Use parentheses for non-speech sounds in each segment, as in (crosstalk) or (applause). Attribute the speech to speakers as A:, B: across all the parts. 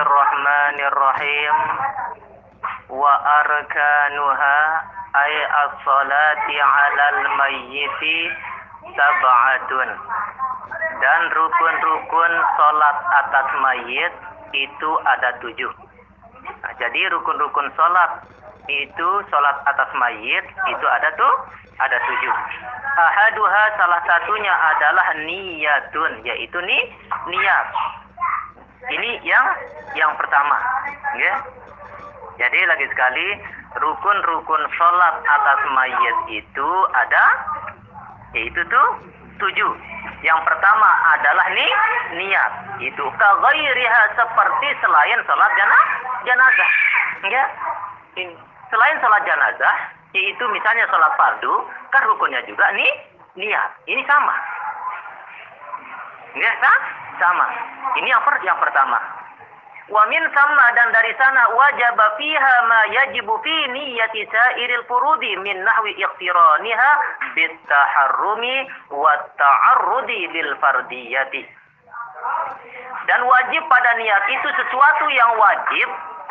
A: Bismillahirrahmanirrahim. Wa arkanuha ay as-salati 'alal mayyiti sab'atun. Dan rukun-rukun salat atas mayit itu ada tujuh. Nah, jadi rukun-rukun salat itu salat atas mayit itu ada tuh ada tujuh. Ahaduha salah satunya adalah niyatun yaitu nih niat. Ini yang yang pertama, ya. Jadi lagi sekali rukun-rukun sholat atas mayit itu ada yaitu tuh tujuh. Yang pertama adalah nih niat. Itu kaghairiha seperti selain sholat jana, jenazah. Ya. Selain sholat jenazah, yaitu misalnya sholat fardu, kan rukunnya juga nih niat. Ini sama. Ya, sama. Ini yang, per, yang pertama. Wa min sama dan dari sana wajib fiha ma yajibu fi niyyati sa'iril furudi min nahwi iqtiraniha bit taharrumi wa ta'arrudi lil fardiyati. Dan wajib pada niat itu sesuatu yang wajib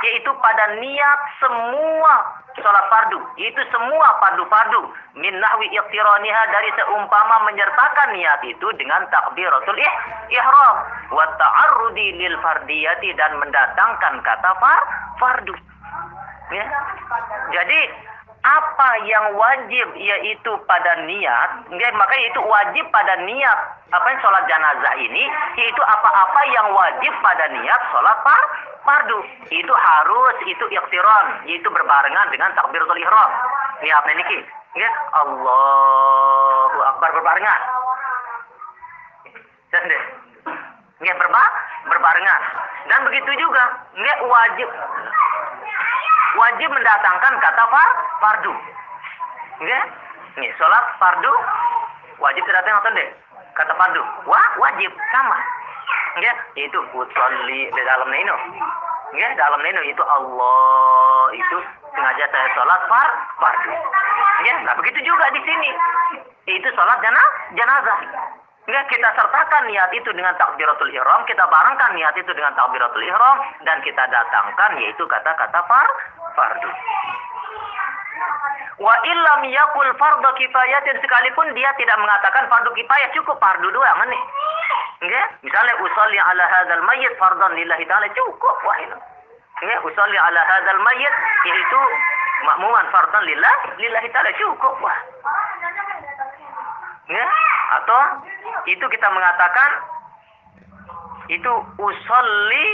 A: yaitu pada niat semua sholat fardu. Itu semua fardu-fardu. Min nahwi iqtiraniha dari seumpama menyertakan niat itu dengan takbiratul ih, ihram. Wa ta'arrudi lil fardiyati dan mendatangkan kata far, fardu. Ya. Jadi apa yang wajib yaitu pada niat ya, maka itu wajib pada niat. Apa yang sholat jenazah ini yaitu apa-apa yang wajib pada niat sholat far, fardu. Itu harus itu ikhtiron itu berbarengan dengan takbiratul ihram. Niat niki ya Allahu akbar berbarengan. Deh. Nggak berba berbarengan. Dan begitu juga nggak wajib wajib mendatangkan kata far fardu. Nggak nih sholat fardu wajib terdatang deh kata fardu. Wah wajib sama. Ya itu usolli di dalam ini ya dalam ini itu Allah itu sengaja saya sholat far fardu. Ya nah begitu juga di sini. Itu sholat jana jenazah ya kita sertakan niat itu dengan takbiratul ihram kita barengkan niat itu dengan takbiratul ihram dan kita datangkan yaitu kata-kata far fardu Wa illam yakul fardu kifayatin sekalipun dia tidak mengatakan fardu kifayah cukup fardu doang nih. Nggih? Misalnya usolli ala hadzal mayyit fardhan lillahi ta'ala cukup wah itu. Nggih, usolli ala hadzal mayyit itu makmuman fardhan lillah lillahi ta'ala cukup wah. Nggih? Atau itu kita mengatakan itu usolli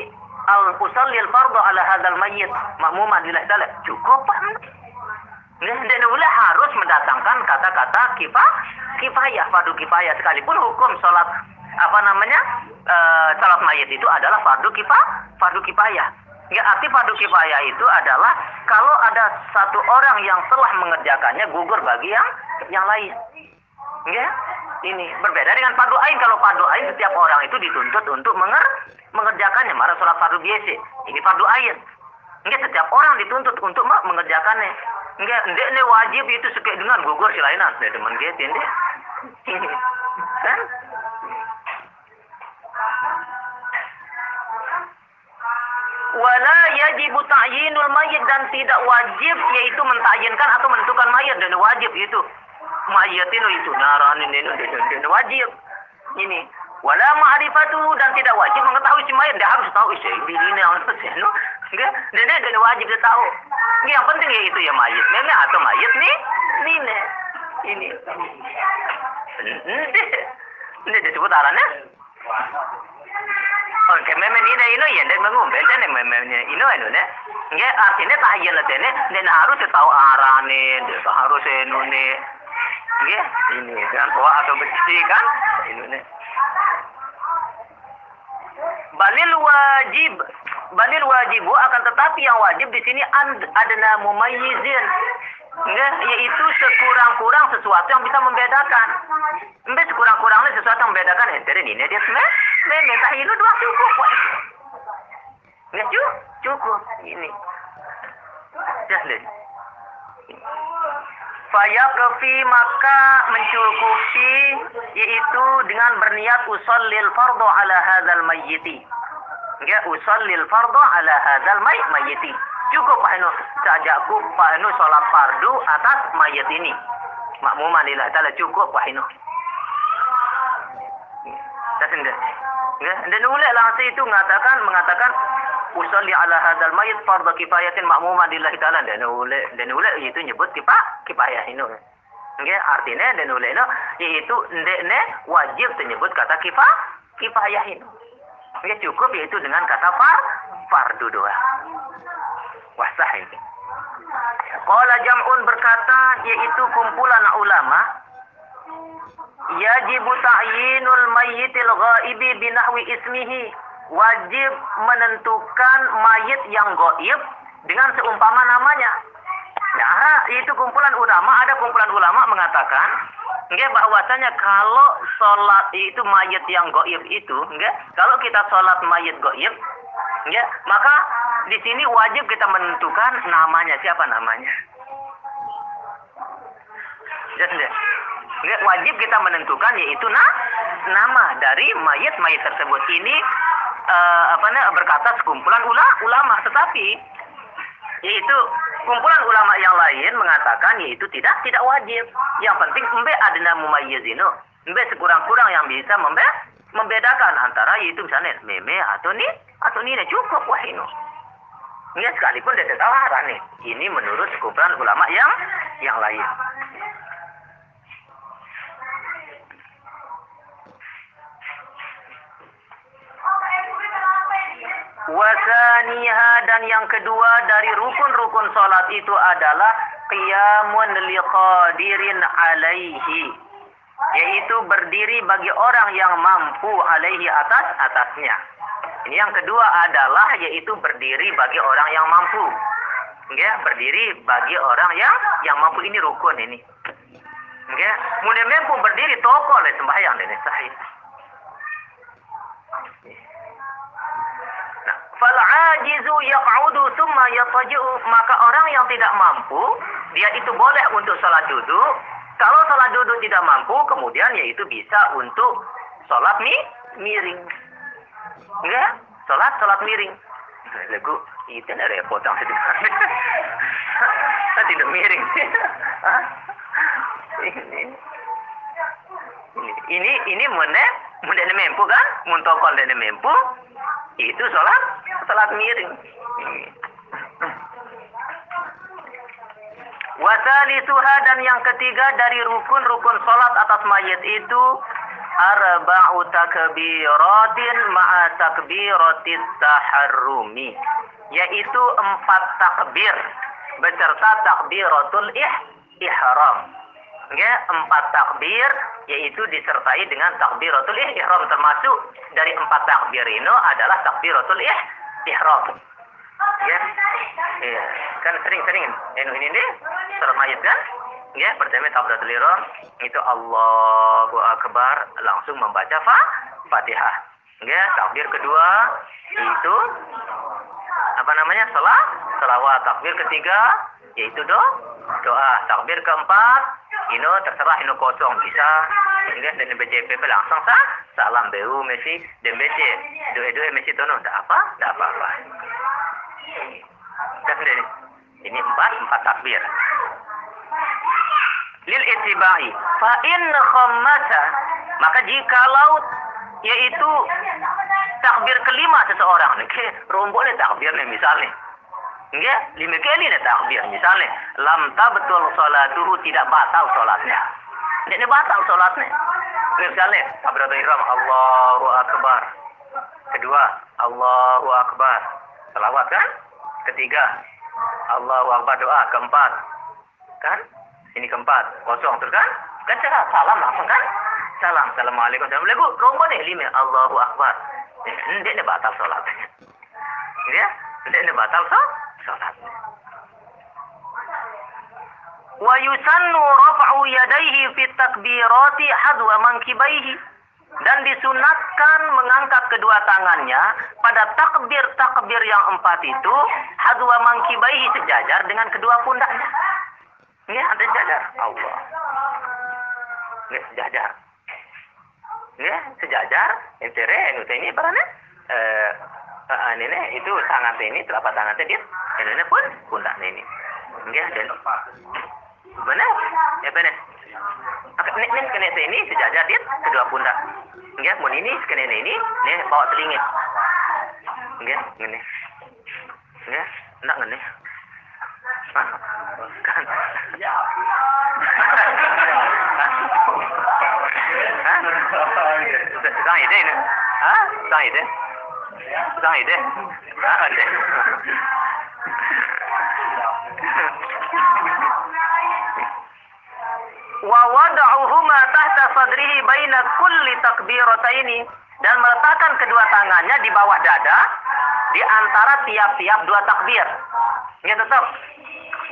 A: al usolli al fardhu ala hadzal mayyit makmuman lillahi ta'ala cukup Pak. Dan boleh harus mendatangkan kata-kata kifah, kifayah, fardu kifayah sekalipun hukum sholat apa namanya e, sholat mayit itu adalah fardu kifah, fardu kifayah. Ya arti fardu kifayah itu adalah kalau ada satu orang yang telah mengerjakannya gugur bagi yang yang lain. Ya, ini berbeda dengan fardu ain. Kalau fardu ain setiap orang itu dituntut untuk menger mengerjakannya. Marah sholat fardu biasa. Ini fardu ain. Enggak setiap orang dituntut untuk mengerjakannya. Enggak, ndek ne wajib itu suka dengan gugur si lainan. Ndek teman gitu, (laughs) ndek. kan? Wala yajibu ta'yinul mayit dan tidak wajib yaitu mentayinkan atau menentukan mayat dan wajib itu. Mayat itu itu naranin ini wajib. Ini wala ma'rifatu dan tidak wajib mengetahui si mayat dia harus tahu isi ini ini anu enggak dan dia wajib dia tahu yang penting ya itu ya mayat nenek atau mayat nih nine ini ini disebut arahnya Oke, meme ini ini ya, dan mengumpul dan meme ini ini ini nih. Nggak artinya tahayyul lah ini, dan harus tahu arah nih, harus ini nih. Nggak, ini kan, wah atau bersih kan, ini. Balil wajib balil wajibu akan tetapi yang wajib di sini adna mumayyizin. Ya, yaitu sekurang-kurang sesuatu yang bisa membedakan. Mbe sekurang-kurangnya sesuatu yang membedakan eh dari ini dia semeh? Me minta itu dua cukup ya cukup cukup ini just Fayaqfi maka mencukupi yaitu dengan berniat usallil fardu ala hadzal mayyiti Nggih usallil fardhu ala hadzal may mayyiti. Cukup Pak Anu sajaku Pak Anu salat fardu atas mayat ini. Makmuman lillah taala cukup Pak Anu. Tak sendiri. Ya, dan langsung itu mengatakan mengatakan usalli ala hadzal mayit fardhu kifayatin makmuman lillahi taala dan ulil dan ulil itu nyebut kifah kifayah ini. Nggih, artinya dan ulil yaitu ndekne wajib menyebut kata kifah kifayah ini. Nggih cukup yaitu dengan kata far fardu doa. Wah sah ini. Qala jam'un berkata yaitu kumpulan ulama yajibu ta'yinul mayyitil ghaibi binahwi ismihi wajib menentukan mayit yang gaib dengan seumpama namanya. Nah itu kumpulan ulama. Ada kumpulan ulama mengatakan enggak bahwasanya kalau sholat itu mayit yang gaib itu enggak kalau kita sholat mayit gaib enggak maka di sini wajib kita menentukan namanya. Siapa namanya? Enggak? Enggak wajib kita menentukan yaitu nah, nama dari mayat-mayat tersebut. Ini uh, apa namanya berkata sekumpulan ula, ulama tetapi yaitu kumpulan ulama yang lain mengatakan yaitu tidak tidak wajib. Yang penting embe adna mumayyizinu. Embe sekurang-kurang yang bisa membe membedakan antara yaitu misalnya meme atau ni atau ni cukup wah ini. Sekalipun dia tetap nih. Ini menurut sekumpulan ulama yang yang lain. Wasaniha dan yang kedua dari rukun-rukun salat itu adalah qiyamun liqadirin alaihi yaitu berdiri bagi orang yang mampu alaihi atas atasnya. Ini yang kedua adalah yaitu berdiri bagi orang yang mampu. Ya, berdiri bagi orang yang yang mampu ini rukun ini. Ya, mudah mampu berdiri toko oleh sembahyang ini sahih. Fal'ajizu yaq'udu thumma yataji'u. Maka orang yang tidak mampu, dia itu boleh untuk sholat duduk. Kalau sholat duduk tidak mampu, kemudian yaitu bisa untuk sholat mi miring. Enggak? Sholat, sholat miring. Lagu, itu ada repot (laughs) tidak miring. (laughs) ini, ini, ini mana? Mudah mempu kan? Muntokol dan mempu. Itu sholat sholat miring. Wasalisuha dan yang ketiga dari rukun-rukun sholat atas mayat itu arba'u takbiratin ma'a takbiratit taharrumi yaitu empat takbir beserta takbiratul ih ihram ya empat takbir yaitu disertai dengan takbiratul ihram termasuk dari empat takbir ini adalah takbiratul ih ihram. Ya. Iya. Kan sering-sering ini ini deh mayat kan? Ya, pertama takbiratul ihram itu Allahu akbar langsung membaca fa Fatihah. Ya, takbir kedua itu apa namanya? Salat, salawat. Takbir ketiga yaitu do, doa. Takbir keempat ini terserah ini kosong bisa Enggak dan BCPP langsung sah salam BU mesti dan BC dua-dua mesti tono tak apa tak apa-apa. Kan ini ini empat empat takbir. Lil itibai fa in khammasa maka jikalau yaitu takbir kelima seseorang nih rombonnya takbir nih misalnya Enggak, lima kali nih takbir misalnya lam tabtul salatuhu tidak batal salatnya ini batal sholatnya. Misalnya, Tabratul Ihram, Allahu Akbar. Kedua, Allahu Akbar. Selawat kan? Ketiga, Allahu Akbar doa. Keempat, kan? Ini keempat, kosong terus kan? Kan cara salam langsung kan? Salam, Assalamualaikum, Assalamualaikum. Rombong nih, lima, Allahu Akbar. Ini ini batal sholatnya. Ya? Ini batal sholatnya wa yusannu yadayhi fi takbirati hadwa mankibaihi dan disunatkan mengangkat kedua tangannya pada takbir-takbir yang empat itu hadwa mankibaihi sejajar dengan kedua pundaknya. Ya, ada sejajar. Allah. Ya, sejajar. Ya, sejajar. Entere, ini barangnya. Eh, uh, ini itu tangan ini telapak tangan dia ini pun pundak ini enggak dan benar ya benar ini ini kena ini sejajar dia kedua pundak enggak mun ini kena ini ini bawa telinga enggak ini enggak enggak ini Hah? kan ya Hah? Sang ide ini? Hah? Sang ide? Sang ide? Hah? Ade. Wa wada'uhuma tahta sadrihi baina kulli takbirataini dan meletakkan kedua tangannya di bawah dada di antara tiap-tiap dua takbir. Ya tetap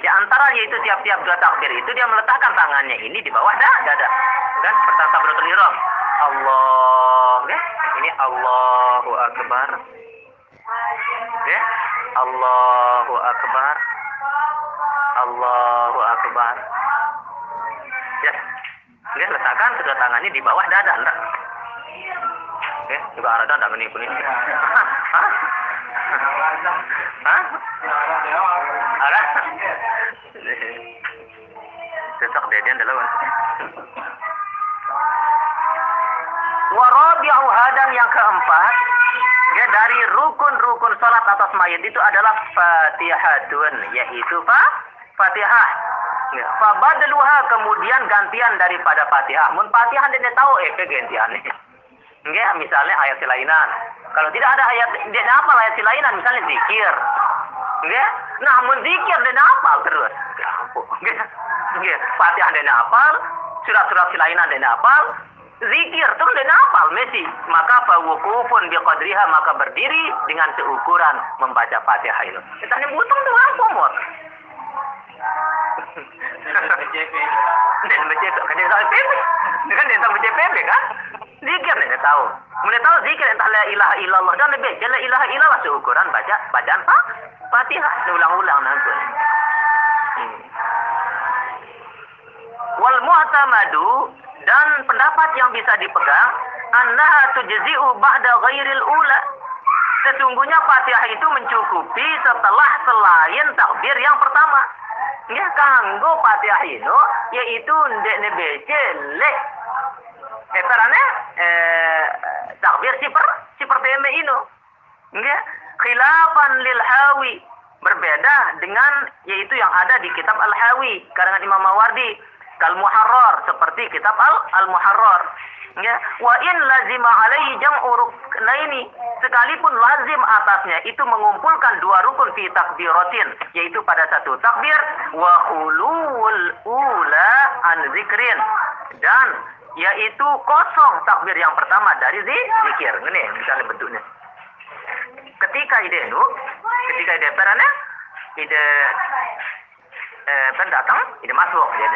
A: di antara yaitu tiap-tiap dua takbir itu dia meletakkan tangannya ini di bawah dada. Dan pertama takbiratul ihram. Allah, ya. Ini Allahu akbar. Ya. Allahu akbar. Allahu akbar. Ya. Dia letakkan kedua tangannya di bawah dada, enggak? Ya, juga ada dada ini pun ini. Hah? Hah? Ada? Cocok dia adalah hadan yang keempat ya dari rukun-rukun salat atas mayat itu adalah Fatihahun yaitu fa Fatihah. Ya, fabadluha kemudian gantian daripada Fatihah. Mun Fatihah dia tahu eh gantiannya. Ya, misalnya ayat lainan. Kalau tidak ada ayat dia apa ayat lainan misalnya zikir. Ya, nah mun zikir dia hafal terus. Ya, ya, Fatihah dia hafal, surat-surat lainan dia hafal, zikir terus dia hafal mesti maka fawukufun biqadriha maka berdiri dengan seukuran membaca Fatihah itu. Kita butuh tuh apa kan dia tahu PP. Kan? Zikir dia tahu. Mulai tahu zikir entah la ilaha illallah dan lebih la ilaha illallah seukuran baca bacaan apa? Fatihah ulang-ulang nanti. Wal mu'tamadu dan pendapat yang bisa dipegang annaha tujzi'u ba'da ghairil ula sesungguhnya Fatihah itu mencukupi setelah selain takbir yang pertama ya kanggo Fatihah itu yaitu ndek nebece le eh tarane eh takbir si per si pertama itu ya khilafan lil hawi. Berbeda dengan yaitu yang ada di kitab Al-Hawi karangan Imam Mawardi kal muharrar seperti kitab al al muharrar ya wa in lazima alaihi jam'u ruknaini sekalipun lazim atasnya itu mengumpulkan dua rukun fi takbiratin yaitu pada satu takbir wa ulul ula an zikrin dan yaitu kosong takbir yang pertama dari zikir. Ini misalnya bentuknya. Ketika ide ketika ide perana ide eh, kan datang, ini masuk dia.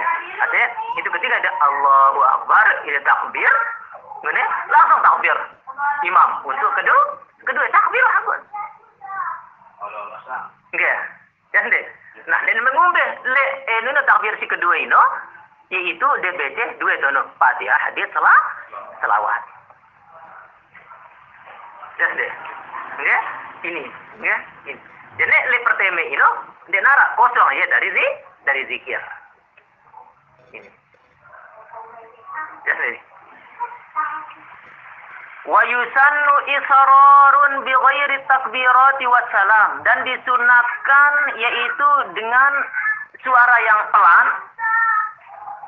A: Artinya itu ketika ada Allahu Akbar, ini takbir, ini langsung takbir imam untuk kedua kedua takbir hakun. Enggak, ya deh. Nah, dan mengumbe le eh nuna takbir si kedua ini yaitu DBC dua itu no Fatihah hadis salah selawat. Ya deh. Enggak? Ini, enggak? Ini. Jadi le pertama itu dia nara kosong ya dari zi dari zikir. Ini. Jadi. Wa yusannu israrun bi ghairi takbirati wassalam dan disunatkan yaitu dengan suara yang pelan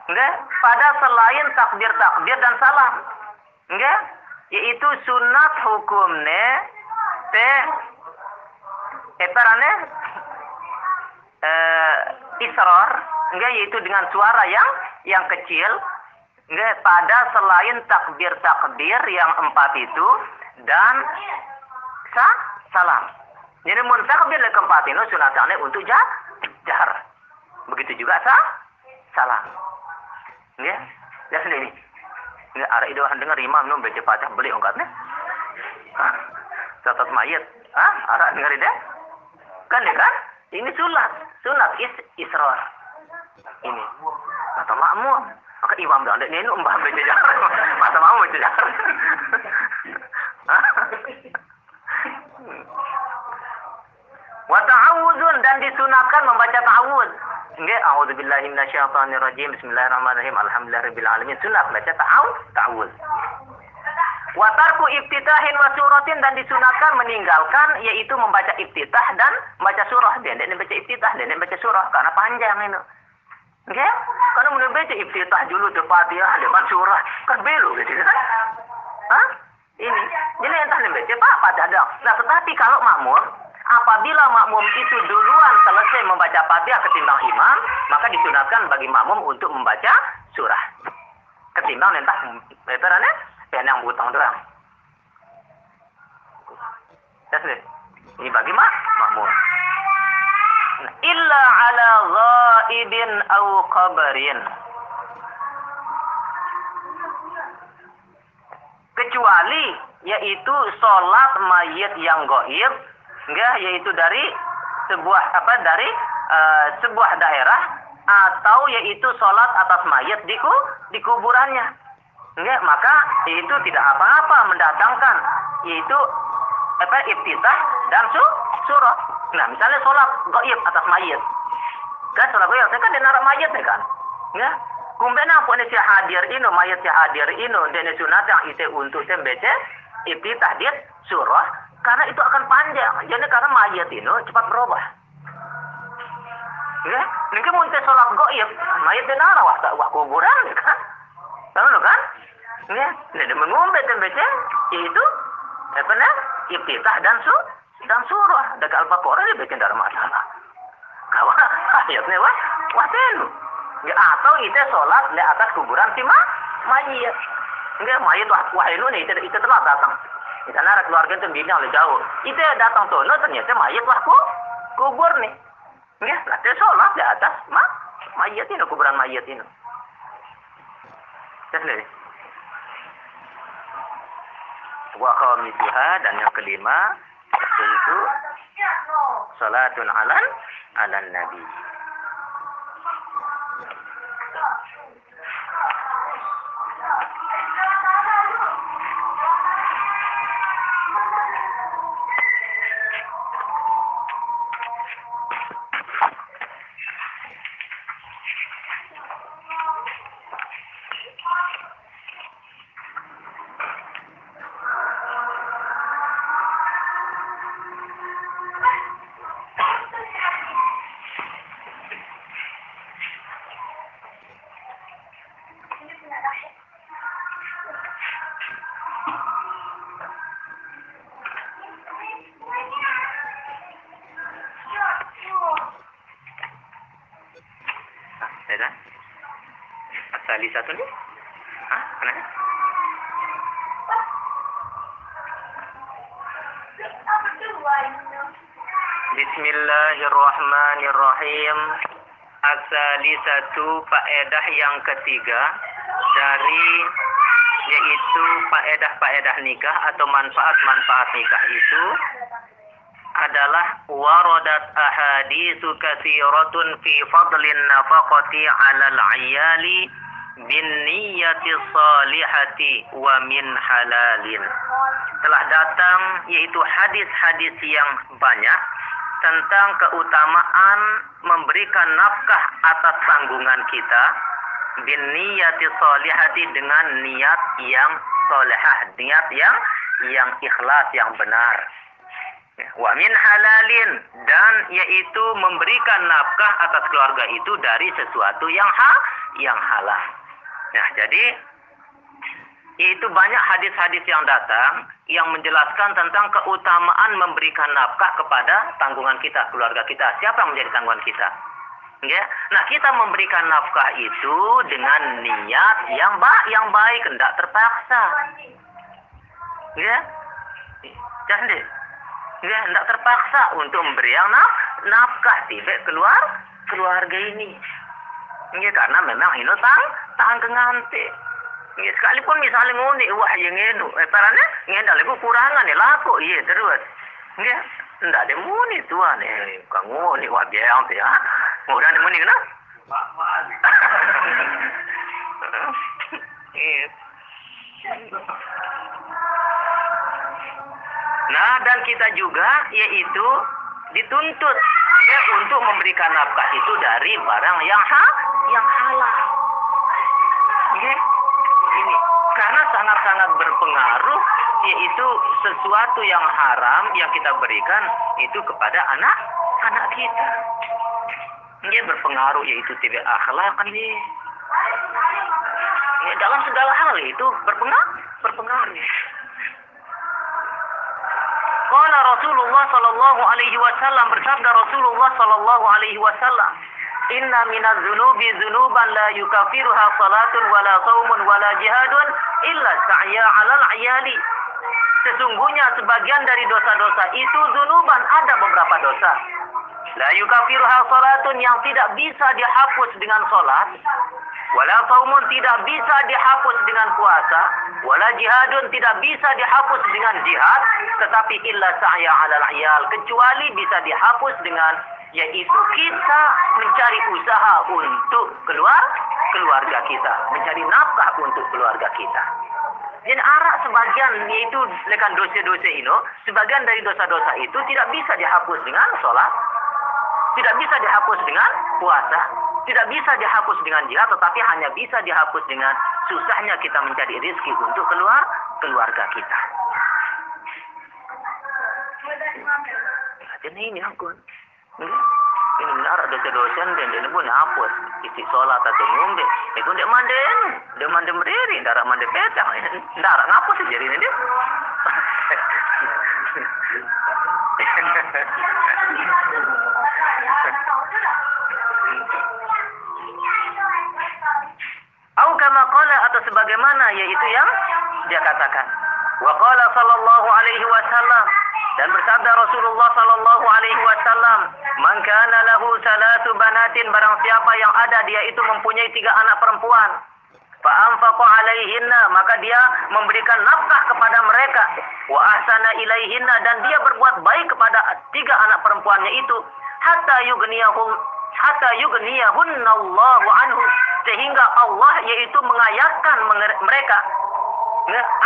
A: enggak pada selain takbir-takbir dan salam enggak yaitu sunat hukumnya teh etarane eh, israr enggak yaitu dengan suara yang yang kecil enggak pada selain takbir-takbir yang empat itu dan sa salam. Jadi mun takbir yang keempat itu sunatannya untuk jah jahar. Begitu juga sa salam. Enggak? Ya sendiri. Enggak ada itu dengar imam nu baca Fatihah beli ongkatnya. Catat mayat. Ah, ada dengar itu? kan ya kan? Ini sunat, sunat is isror Ini kata makmum. Maka imam (laughs) (laughs) dan ini nu mbah baca jalan, masa mau baca jalan. Wata'awudun dan disunahkan membaca ta'awud. enggak a'udzu billahi minasyaitonir. Bismillahirrahmanirrahim. Alhamdulillahirabbil sunat Sunah baca ta'awud, ta'awud. Watarku iftitahin wa suratin dan disunahkan meninggalkan yaitu membaca iftitah dan membaca surah. Dia tidak baca iftitah, dia baca surah karena panjang itu. Oke? Karena menurut baca iftitah dulu tu Fatihah, depan surah. Kan belu gitu kan? Hah? Ini. Jadi entah baca apa ada. Nah, tetapi kalau makmum apabila makmum itu duluan selesai membaca Fatihah ketimbang imam, maka disunahkan bagi makmum untuk membaca surah. Ketimbang entah veterannya dan yang butang terang. That's Ini bagi mak makmum. Illa ala ghaibin au qabarin. Kecuali yaitu sholat mayit yang goib, enggak yaitu dari sebuah apa dari uh, sebuah daerah atau yaitu sholat atas mayit di, di kuburannya Enggak, maka itu tidak apa-apa mendatangkan yaitu apa iftitah dan su surah. Nah, misalnya sholat gaib atas mayit. Kan sholat gaib kan dia narak mayit ya kan? Ya. Kumben apa ini si hadir ini mayat si hadir ini dan sunat yang itu untuk membaca iftitah dia surah karena itu akan panjang. Jadi karena mayat ini cepat berubah. Ya, ini kan mau sholat gaib, mayat dia narak wah kuburan kan? Tahu kan? Ya, dan mengumpat dan baca yaitu apa nah? Iftitah dan su dan surah. Dekat Al-Baqarah dia baca dalam masalah. Kawa (laughs) ayatnya wah wah tenu. Ya, atau itu sholat di atas kuburan si mayit. Enggak mayit wah wah ini itu itu telah datang. Kita narik keluarga itu bina oleh jauh. Itu datang tuh, no, ternyata mayit wah ku, kubur nih. Enggak, nanti sholat di atas ma, mayit ini kuburan mayit ini. Jadi, wa khamisuha dan yang kelima yaitu salatun alan alan nabi satu nih? Hah? Kenapa? Bismillahirrahmanirrahim. Asali satu faedah yang ketiga dari yaitu faedah-faedah nikah atau manfaat-manfaat nikah itu adalah waradat ahaditsu katsiratun fi fadlin nafaqati 'alal 'iyali bin niyati salihati wa min halalin. Telah datang yaitu hadis-hadis yang banyak tentang keutamaan memberikan nafkah atas tanggungan kita bin niyati salihati dengan niat yang solehah, niat yang yang ikhlas yang benar. Wa min halalin dan yaitu memberikan nafkah atas keluarga itu dari sesuatu yang ha yang halal. Nah, jadi itu banyak hadis-hadis yang datang yang menjelaskan tentang keutamaan memberikan nafkah kepada tanggungan kita, keluarga kita. Siapa yang menjadi tanggungan kita? Ya. Nah, kita memberikan nafkah itu dengan niat yang baik, yang baik, tidak terpaksa. Ya. Jadi, ya, tidak terpaksa untuk memberi yang naf nafkah tiba keluar keluarga ini. Ya, karena memang ini tang tahan kengante. Ya, sekalipun misalnya ngoni wah yang ngenu, eh parane ngendal iku kurangan ya laku iya terus. Ya, ndak ada muni tuan eh kang ngoni wah biang ya. Ngurang ada muni kena? (laughs) Nah, dan kita juga yaitu dituntut Ya, untuk memberikan nafkah itu dari barang yang ha, yang halal. Ya, ini karena sangat-sangat berpengaruh yaitu sesuatu yang haram yang kita berikan itu kepada anak anak kita. Dia berpengaruh yaitu tidak akhlak ini. Ya, dalam segala hal itu berpengaruh berpengaruh. Qala Rasulullah sallallahu alaihi wasallam bersabda Rasulullah sallallahu alaihi wasallam Inna minaz zunubi zunuban la yukafiruha salatun wala saumun wala jihadun illa sa'ya 'alal 'ayali. Sesungguhnya sebagian dari dosa-dosa itu zunuban ada beberapa dosa. La yukafiruha salatun yang tidak bisa dihapus dengan salat Wala saumun tidak bisa dihapus dengan puasa, wala jihadun tidak bisa dihapus dengan jihad, tetapi illa sa'ya 'alal 'iyal kecuali bisa dihapus dengan yaitu kita mencari usaha untuk keluar keluarga kita, mencari nafkah untuk keluarga kita. Dan arak sebagian yaitu lekan dosa-dosa ini, sebagian dari dosa-dosa itu tidak bisa dihapus dengan sholat, tidak bisa dihapus dengan puasa, tidak bisa dihapus dengan jihad, tetapi hanya bisa dihapus dengan susahnya kita mencari rezeki untuk keluar keluarga kita. Jadi ini aku. Ini benar ada dosa dan dia pun hapus. Isi sholat atau ngombe. Itu dia manden. Dia manden berdiri. Darah manden petang. Darah ngapus jadi ini dia. Au kama qala atau sebagaimana yaitu yang dia katakan. Wa qala sallallahu alaihi wasallam dan bersabda Rasulullah sallallahu alaihi wasallam, "Man kana lahu salatu banatin barang siapa yang ada dia itu mempunyai tiga anak perempuan, fa anfaqa alaihinna maka dia memberikan nafkah kepada mereka, wa ahsana ilaihinna dan dia berbuat baik kepada tiga anak perempuannya itu, hatta yughniyahum hatta yughniyahunallahu anhu sehingga Allah yaitu mengayakan mereka.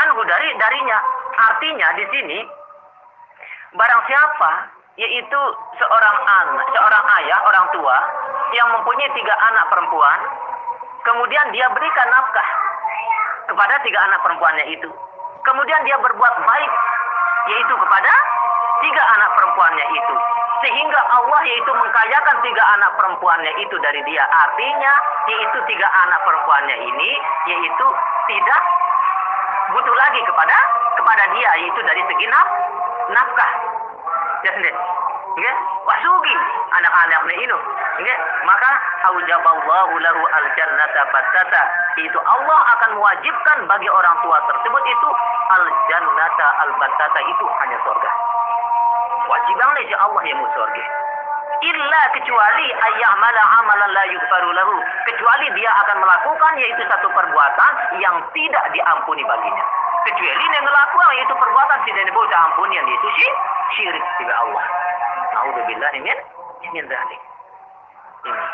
A: Anhu dari darinya. Artinya di sini barang siapa yaitu seorang anak seorang ayah orang tua yang mempunyai tiga anak perempuan. Kemudian dia berikan nafkah kepada tiga anak perempuannya itu. Kemudian dia berbuat baik yaitu kepada tiga anak perempuannya itu. Sehingga Allah yaitu mengkayakan tiga anak perempuannya itu dari dia. Artinya yaitu tiga anak perempuannya ini yaitu tidak butuh lagi kepada kepada dia yaitu dari segi naf, nafkah ya sendiri Nggih, wasugi anak-anaknya ini. Nggih, maka aujaballahu lahu al-jannata battata. Itu Allah akan mewajibkan bagi orang tua tersebut itu al-jannata al-battata itu hanya surga. Wajib oleh Allah yang mau surga. Illa kecuali ayyamala amalan la yughfaru lahu. Kecuali dia akan melakukan yaitu satu perbuatan yang tidak diampuni baginya. Kecuali yang melakukan yaitu perbuatan tidak dibawa ampunian yaitu syirik kepada Allah. Nauzubillahi min min dzalik. Ini.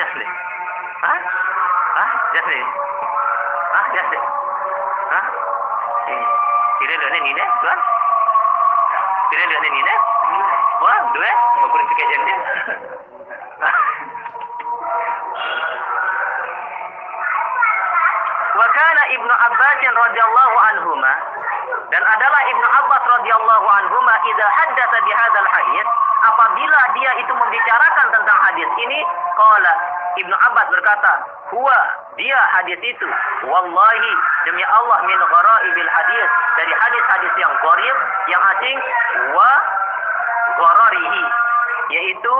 A: Jasli. Hah? Hah? Jasli. Hah? Jasli. Hah? Ini. Kira dua ni ni tuan. Kira dua ni ni. Wah, dua. Mau kurang sikit jangan. Wa kana Ibnu Abbas radhiyallahu anhuma dan adalah Ibnu Abbas radhiyallahu anhuma idza haddatsa bihadzal hadis apabila dia itu membicarakan tentang hadis ini qala Ibnu Abbas berkata huwa dia hadis itu. Wallahi demi Allah min ghara'ibil hadis dari hadis-hadis yang gharib yang asing wa ghararihi yaitu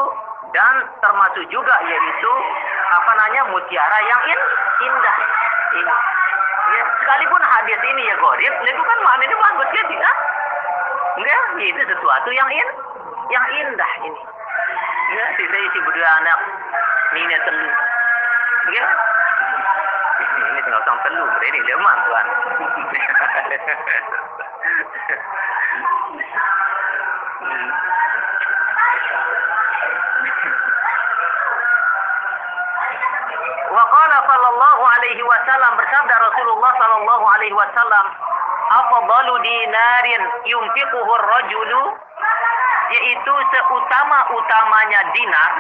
A: dan termasuk juga yaitu apa namanya mutiara yang in, indah. Ini ya, sekalipun hadis ini ya gorib itu kan maknanya bagus ya tidak enggak itu sesuatu yang in yang indah ini. Ya sisa isi berdua anak ini telu. Ya ini, tinggal sama telu ini lemah tuan (laughs) hmm. Sallallahu alaihi wasallam bersabda Rasulullah sallallahu alaihi wasallam afdalu dinarin yunfiquhu ar-rajulu yaitu seutama-utamanya dinar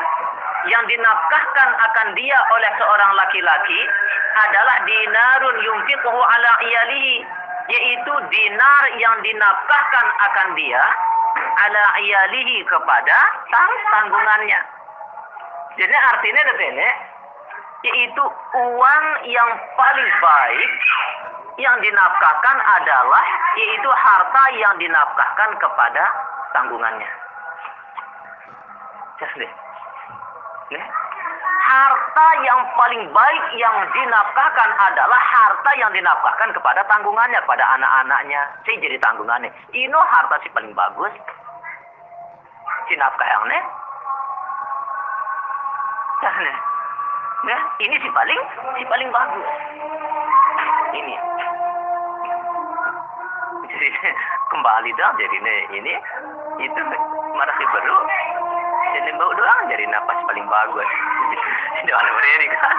A: yang dinafkahkan akan dia oleh seorang laki-laki adalah dinarun yunfiquhu ala iyalihi yaitu dinar yang dinafkahkan akan dia ala iyalihi kepada tang tanggungannya. Jadi artinya ini yaitu uang yang paling baik yang dinafkahkan adalah yaitu harta yang dinafkahkan kepada tanggungannya. Ya. Harta yang paling baik yang dinafkahkan adalah harta yang dinafkahkan kepada tanggungannya, kepada anak-anaknya. Si jadi tanggungannya. Ino harta si paling bagus. Si nafkah yang ne. Ya, Ya, ini si paling si paling bagus. Ini. (laughs) Jadi kembali dah jadi ini itu marah baru jadi bau doang jadi napas paling bagus. (laughs) Jangan beri kan?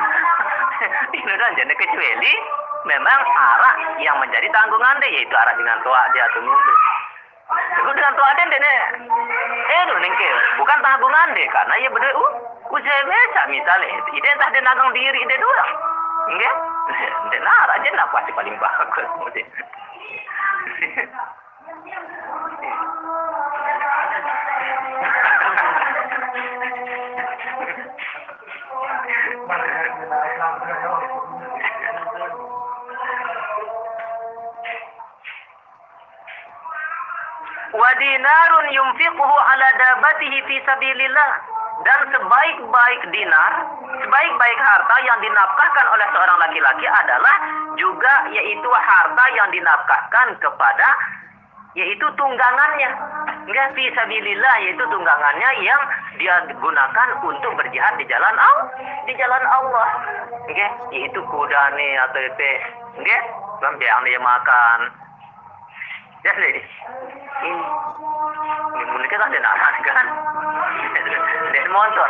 A: (laughs) Ini udah jadi kecuali memang arah yang menjadi tanggungan deh yaitu arah dengan tua dia atau mundur. Aku dengan tua deh deh eh nengke. Bukan tanggungan deh karena ya bener uh usaha biasa misalnya. Ide entah dia nagang diri ide doang enggak? (laughs) Dia arah aja napas paling bagus. (laughs) Wadinarun yumfiquhu ala dabatihi fi sabilillah. Dan sebaik-baik dinar, sebaik-baik harta yang dinafkahkan oleh seorang laki-laki adalah juga yaitu harta yang dinafkahkan kepada yaitu tunggangannya. Enggak fi sabilillah yaitu tunggangannya yang dia gunakan untuk berjihad di jalan Allah, di jalan Allah. Enggak, yaitu kuda nih atau itu, enggak, dia makan. Ya, ini. Ini mereka kan ada nahan kan? Dari motor.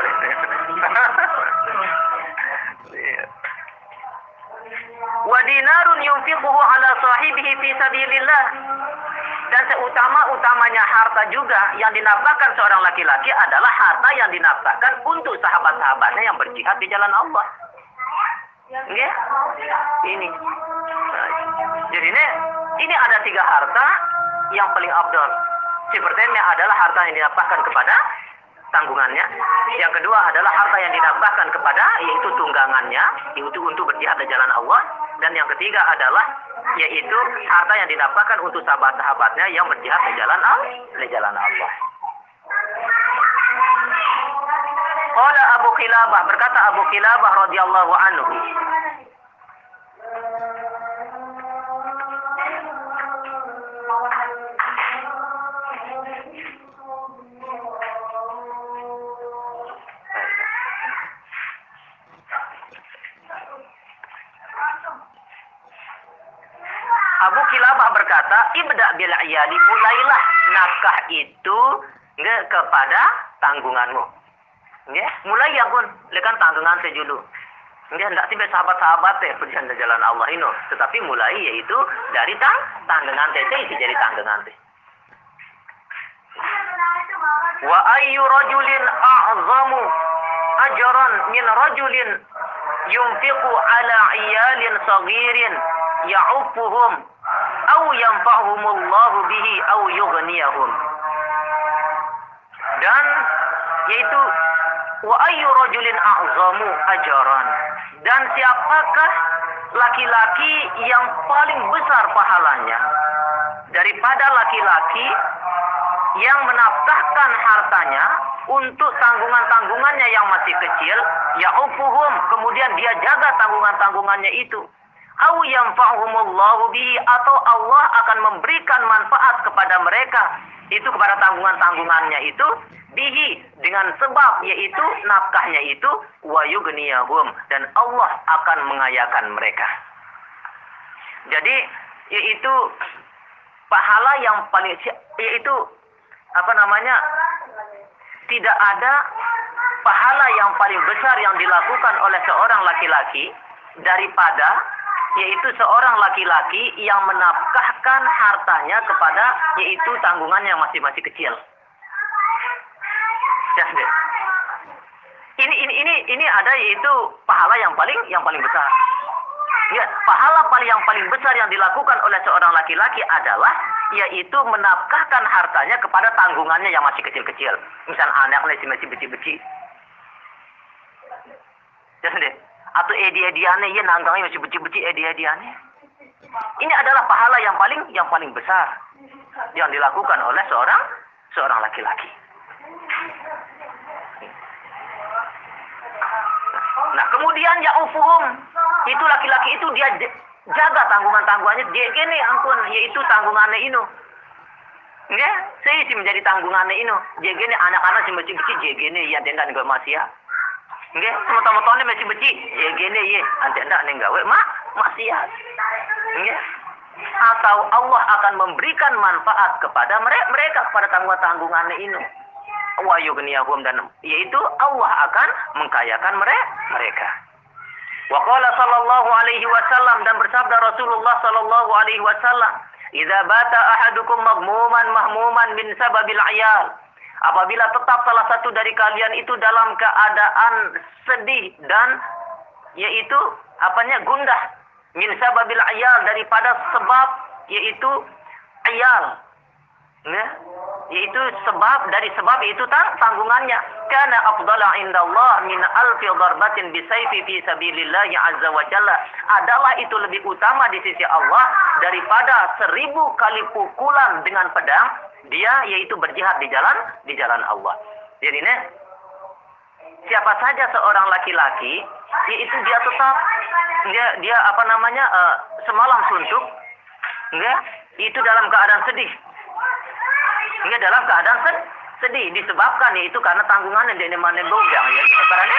A: Wadinarun yunfiquhu ala sahibihi fi sabilillah dan seutama-utamanya harta juga yang dinafkahkan seorang laki-laki adalah harta yang dinafkahkan untuk sahabat-sahabatnya yang berjihad di jalan Allah. Nggih? Ini. Jadi ini ini ada tiga harta yang paling abdul. Si pertama adalah harta yang dinafkahkan kepada tanggungannya. Yang kedua adalah harta yang dinafkahkan kepada yaitu tunggangannya, yaitu untuk berjihad di jalan Allah. Dan yang ketiga adalah yaitu harta yang didapatkan untuk sahabat-sahabatnya yang berjihad di jalan Allah, di jalan Allah. Qala Abu Khilabah berkata Abu Khilabah radhiyallahu anhu berkata, ibda bil iyali, mulailah nafkah itu nge, kepada tanggunganmu. Ya, mulai yang pun, lekan tanggungan sejulu. Ya, tidak tiba sahabat-sahabat teh berjalan jalan Allah ini, tetapi mulai yaitu dari tang tanggungan teh itu jadi tanggungan teh. Wa ayyu rajulin a'zamu ajran min rajulin yunfiqu ala iyalin saghirin ya'ufuhum au yanfa'humullahu bihi au yughniyahum. Dan yaitu wa ayyu rajulin a'zamu ajaran. Dan siapakah laki-laki yang paling besar pahalanya daripada laki-laki yang menafkahkan hartanya untuk tanggungan-tanggungannya yang masih kecil, ya ufuhum, kemudian dia jaga tanggungan-tanggungannya itu au yanfa'uhumullahu bihi atau Allah akan memberikan manfaat kepada mereka itu kepada tanggungan-tanggungannya itu bihi dengan sebab yaitu nafkahnya itu wa yughniyahum dan Allah akan mengayakan mereka. Jadi yaitu pahala yang paling yaitu apa namanya tidak ada pahala yang paling besar yang dilakukan oleh seorang laki-laki daripada yaitu seorang laki-laki yang menafkahkan hartanya kepada yaitu tanggungan yang masih masih kecil. Ini ini ini ini ada yaitu pahala yang paling yang paling besar. Ya, pahala paling yang paling besar yang dilakukan oleh seorang laki-laki adalah yaitu menafkahkan hartanya kepada tanggungannya yang masih kecil-kecil. Misal anaknya masih beci-beci. Ya, deh. Atau edi-ediannya ya nanggangnya masih beci-beci edi-ediannya. Ini adalah pahala yang paling yang paling besar yang dilakukan oleh seorang seorang laki-laki. Nah, kemudian ya ufuhum itu laki-laki itu dia jaga tanggungan-tanggungannya dia gini ampun yaitu tanggungannya ini. Ya, saya sih menjadi tanggungannya ini. Gini anak-anak sih masih kecil gini ya tidak nggak masih ya. Nggih, semata-matane masih beci. Ya gini ya, nanti ndak ning gawe mak maksiat. Nggih. Atau Allah akan memberikan manfaat kepada mereka, mereka kepada tanggungan-tanggungannya ini. Wa yughniyahum dan yaitu Allah akan mengkayakan mereka. mereka. Wa qala sallallahu alaihi wasallam dan bersabda Rasulullah sallallahu alaihi wasallam, "Idza bata ahadukum maghmuman mahmuman min sababil ayal." Apabila tetap salah satu dari kalian itu dalam keadaan sedih dan yaitu apanya? Gundah. Min sababil ayal daripada sebab yaitu ayal. Ya? Yaitu sebab dari sebab itu tang, tanggungannya. Kana afdala indallah min alfi darbatin bisayfi fi sabilillah azza wa jalla. Adalah itu lebih utama di sisi Allah daripada seribu kali pukulan dengan pedang dia yaitu berjihad di jalan di jalan Allah. Jadi nih siapa saja seorang laki-laki yaitu dia tetap dia dia apa namanya uh, semalam suntuk enggak? Itu dalam keadaan sedih. Enggak dalam keadaan sed, sedih. Disebabkan yaitu karena tanggungan yang dia mana gogang ya karena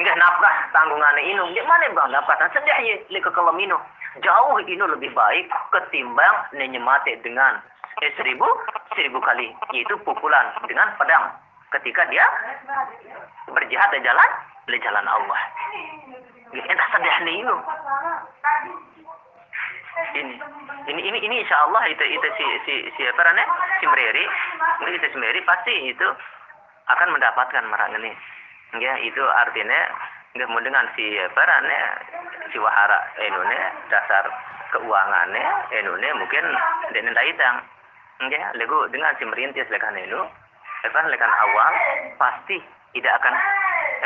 A: enggak nafkah tanggungannya ini dia mana bang nafkah? Sedih ya lika kalau minum. Jauh ini lebih baik ketimbang nenyemate dengan eh, seribu seribu kali yaitu pukulan dengan pedang ketika dia berjihad di jalan di jalan Allah. Entah sedih nih ini. Ini, ini, ini, ini insya Allah itu, itu si, si, si apa namanya, si Mereri, mungkin itu si Mereri pasti itu akan mendapatkan merang ini. Ya, itu artinya nggak mau dengan si apa namanya, si wahara enune dasar keuangannya enune mungkin dengan daitang. Ya, lego dengan si merintis lekan itu, apa lekan awal pasti tidak akan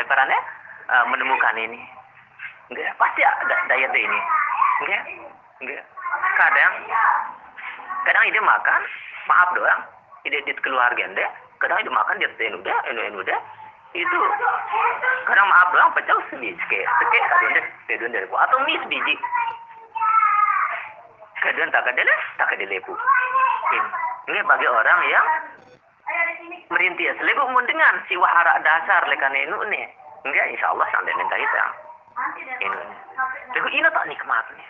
A: namanya, uh, menemukan ini. Enggak, pasti ada daya ini. Enggak, enggak. Kadang, kadang ide makan, maaf doang. Ide di keluarga deh. Kadang ide makan dia deh, enu enu deh. Itu kadang maaf doang pecah sebiji, seke, seke kadang deh, kadang deh atau mis biji. Kadang tak ada deh, tak ada lepu. Ini, ini bagi orang yang merintis. Lebu dengan si wahara dasar lekan enu nih. Enggak, insya Allah sampai minta itu. Ini. Lalu ini tak nikmatnya.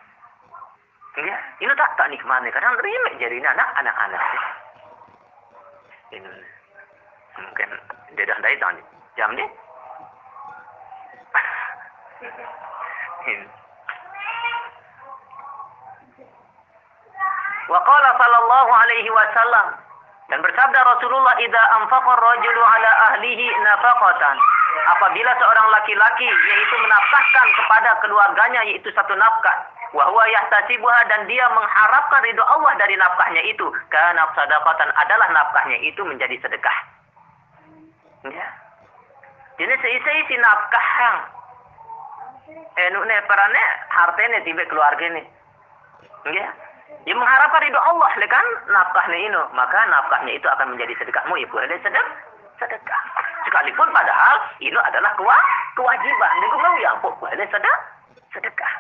A: Enggak, ini tak tak nikmatnya. Kadang terima jadi anak anak-anak. Ini. Mungkin dia dah dari jam ni. (laughs) Wa qala sallallahu alaihi wasallam. Dan bersabda Rasulullah idza anfaqa rajulu ala ahlihi nafaqatan. Apabila seorang laki-laki yaitu menafkahkan kepada keluarganya yaitu satu nafkah wa huwa yahtasibuha dan dia mengharapkan ridho Allah dari nafkahnya itu karena sedekatan adalah nafkahnya itu menjadi sedekah. Ya. Jadi seisi si nafkah yang enu ne parane hartene tibe keluarga ini ya dia mengharapkan ridho Allah lekan nafkahnya ini maka nafkahnya itu akan menjadi sedekahmu. Ya boleh sedekah? Sedekah. Sekalipun padahal ini adalah kewajiban. Dan kau yang pun boleh sedekah? Sedekah.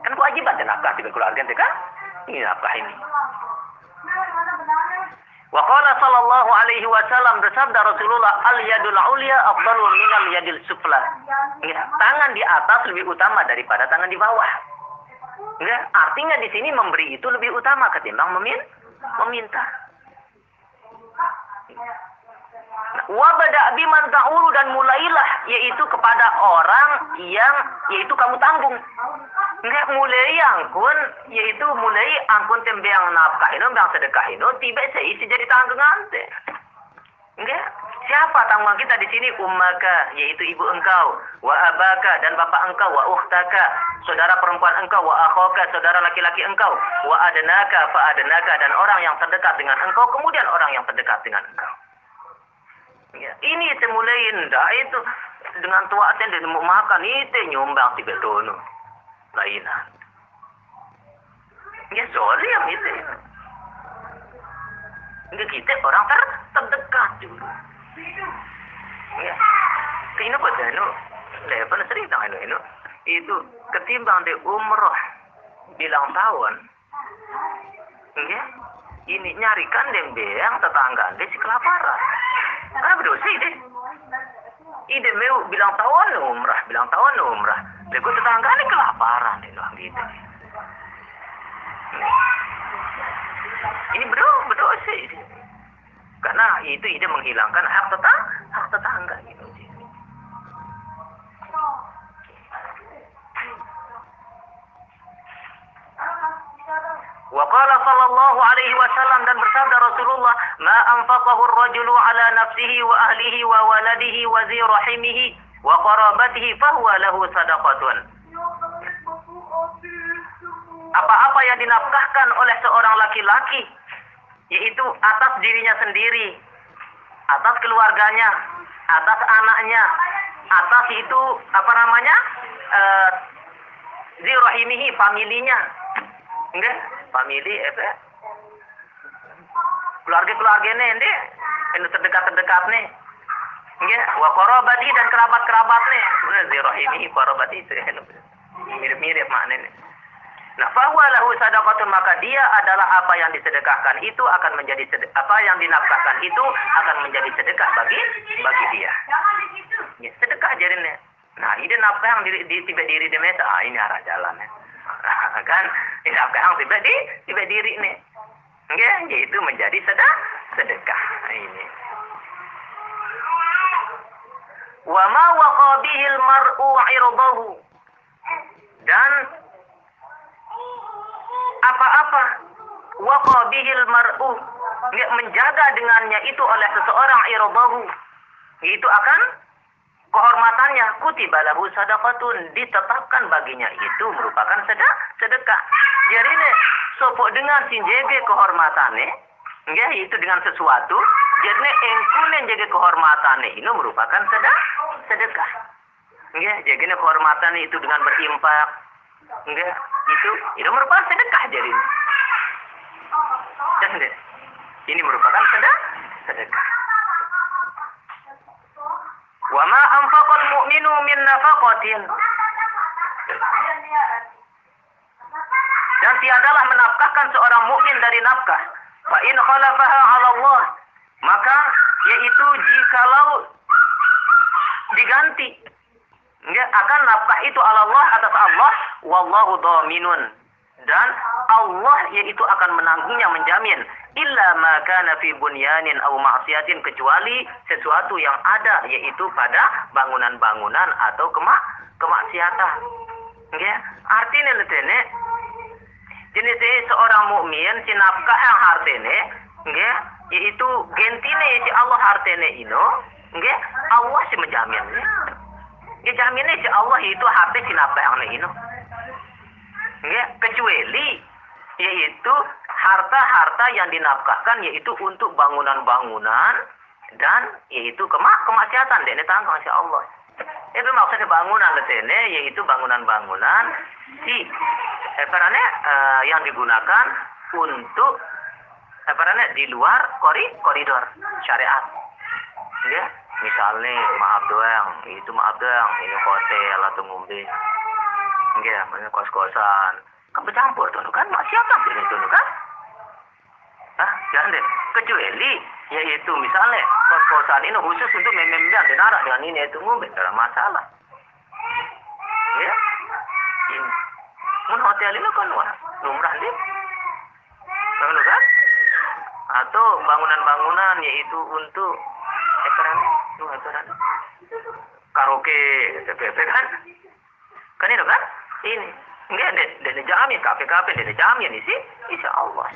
A: Kan kewajiban dan nafkah di keluarga kan? Ini nafkah ini. Wa qala sallallahu alaihi wasallam bersabda Rasulullah al yadul ulya afdalun minal yadil sufla. Ya, tangan di atas lebih utama daripada tangan di bawah. Ya, artinya di sini memberi itu lebih utama ketimbang memin meminta. Wabada biman ta'ulu dan mulailah yaitu kepada orang yang yaitu kamu tanggung. Enggak mulai angkun yaitu mulai angkun tembe yang nafkah ini yang sedekah ini tiba seisi jadi tanggungan. Enggak. Siapa tanggungan kita di sini? Ummaka, yaitu ibu engkau, wa abaka dan bapak engkau, wa ukhtaka, saudara perempuan engkau, wa akhoka, saudara laki-laki engkau, wa adenaka, fa adenaka dan orang yang terdekat dengan engkau, kemudian orang yang terdekat dengan engkau. Ya, ini semulai indah itu dengan tua dan mau makan itu nyumbang tiga dono lainan. Ya soalnya itu. Kita orang ter terdekat dulu. Ya. Kini pada itu, level sering tangan itu, itu ketimbang di umroh bilang tahun. Ya. Ini nyarikan dem yang tetangga deh si kelaparan. Karena berdosa deh. Ide mau bilang tahun umrah, bilang tahun umrah. Lego tetangga ini kelaparan itu gitu. Ini betul betul sih. Karena itu ide menghilangkan hak tetangga, hak tetangga gitu. Waqala sallallahu alaihi wasallam dan bersabda Rasulullah, "Ma anfaqahu ar-rajulu ala nafsihi wa ahlihi wa waladihi wa zi rahimihi wa qarabatihi fahuwa lahu sadaqatun." Apa-apa yang dinafkahkan oleh seorang laki-laki yaitu atas dirinya sendiri, atas keluarganya, atas anaknya, atas itu apa namanya? Uh, zirahimihi familinya. Enggak? Famili apa? Keluarga-keluarga ini ende ini terdekat-terdekat nih. Enggak? Wa qarabati dan kerabat-kerabat nih. Benar zirahimihi qarabati itu (laughs) mirip-mirip maknanya. Nah, bahwa lahu sadaqatun maka dia adalah apa yang disedekahkan itu akan menjadi sedekah, apa yang dinafkahkan itu akan menjadi sedekah bagi bagi dia. Ya, sedekah jadinya. Nah, ini nafkah yang diri, di, tiba diri di mesa, ah, ini arah jalan ya. (laughs) kan, ini nafkah yang tiba di tiba diri nih. Ya, yaitu menjadi sedekah, sedekah. Ini. Wa ma waqa bihil mar'u 'irdahu. Dan apa-apa. Waqa bihil mar'u. Menjaga dengannya itu oleh seseorang irdahu itu akan kehormatannya. Kutiba lahu sadaqatun. Ditetapkan baginya itu merupakan sedekah sedekah. Jadi ini sopok dengan sinjege kehormatannya ya itu dengan sesuatu. Jadi engkune jaga kehormatannya ini merupakan sedekah sedekah. Ya jadi kehormatan itu dengan berimpak enggak itu itu merupakan sedekah jadi. Jadi ini merupakan sedekah. Sedekah. Wa ma anfaqal mu'minu min nafaqatin. Dan tiadalah menafkahkan seorang mukmin dari nafkah. Fa in khalafaha 'ala Allah maka yaitu jikalau diganti ya, akan nafkah itu Allah atas Allah wallahu dhaminun. Dan Allah yaitu akan menanggungnya menjamin. Illa ma kana fi bunyanin aw ma'siyatin kecuali sesuatu yang ada yaitu pada bangunan-bangunan atau kemak kemaksiatan. Ya artinya letene jenis seorang mukmin nafkah yang hartene ya yaitu gentine si Allah hartene ino ya Allah si menjamin. ya ya jaminnya si Allah itu hati si nafkah yang ino ya kecuali yaitu harta-harta yang dinafkahkan yaitu untuk bangunan-bangunan dan yaitu kemak kemaksiatan dan tanggung si Allah. Itu maksudnya bangunan letene yaitu bangunan-bangunan si eh, karena eh, yang digunakan untuk eh, karena di luar kori koridor syariat ya. Misalnya maaf doang itu maaf doang ini hotel atau ngombe. Ya mana kos-kosan. Kan bercampur tuh kan? Maksiatan ini tuh kan? Ah jangan deh. Kecuali yaitu misalnya kos-kosan ini khusus untuk memembiang dan arak dengan ini itu ngombe. Dalam masalah. Ya ini. Hotel ini kan wah lumrah deh. Kan? Atau bangunan-bangunan yaitu untuk ekran itu ekran karaoke TPP kan kan itu kan ini enggak dan jamin kafe-kafe dan jamin isi insya Allah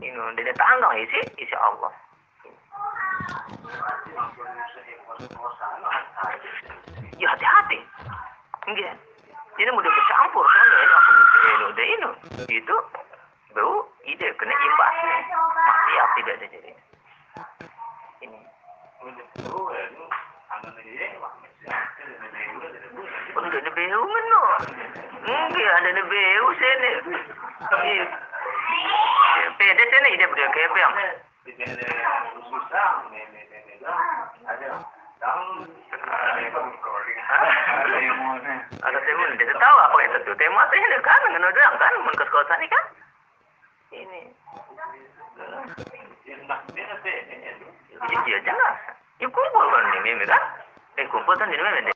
A: ini dari tangga isi insya Allah Ya hati-hati. Enggak. Ini mudah kecampur soalnya ini apa ini udah ini. Itu bau ide kena imbasnya. Maksiat tidak ada jadi. Ini. Untuk beu mana? Enggak ada beu sini. Iya. Pede sini ide kayak apa yang? Ada temen dia tahu apa itu tuh. Tema saya kan kan ke sekolah ini kan. Ini. Iya ඉතින් කියචා ඒ කුම්බෝගන්නේ මේ මෙක ඒ කුම්බෝතන් නෙමෙයි වෙන්නේ.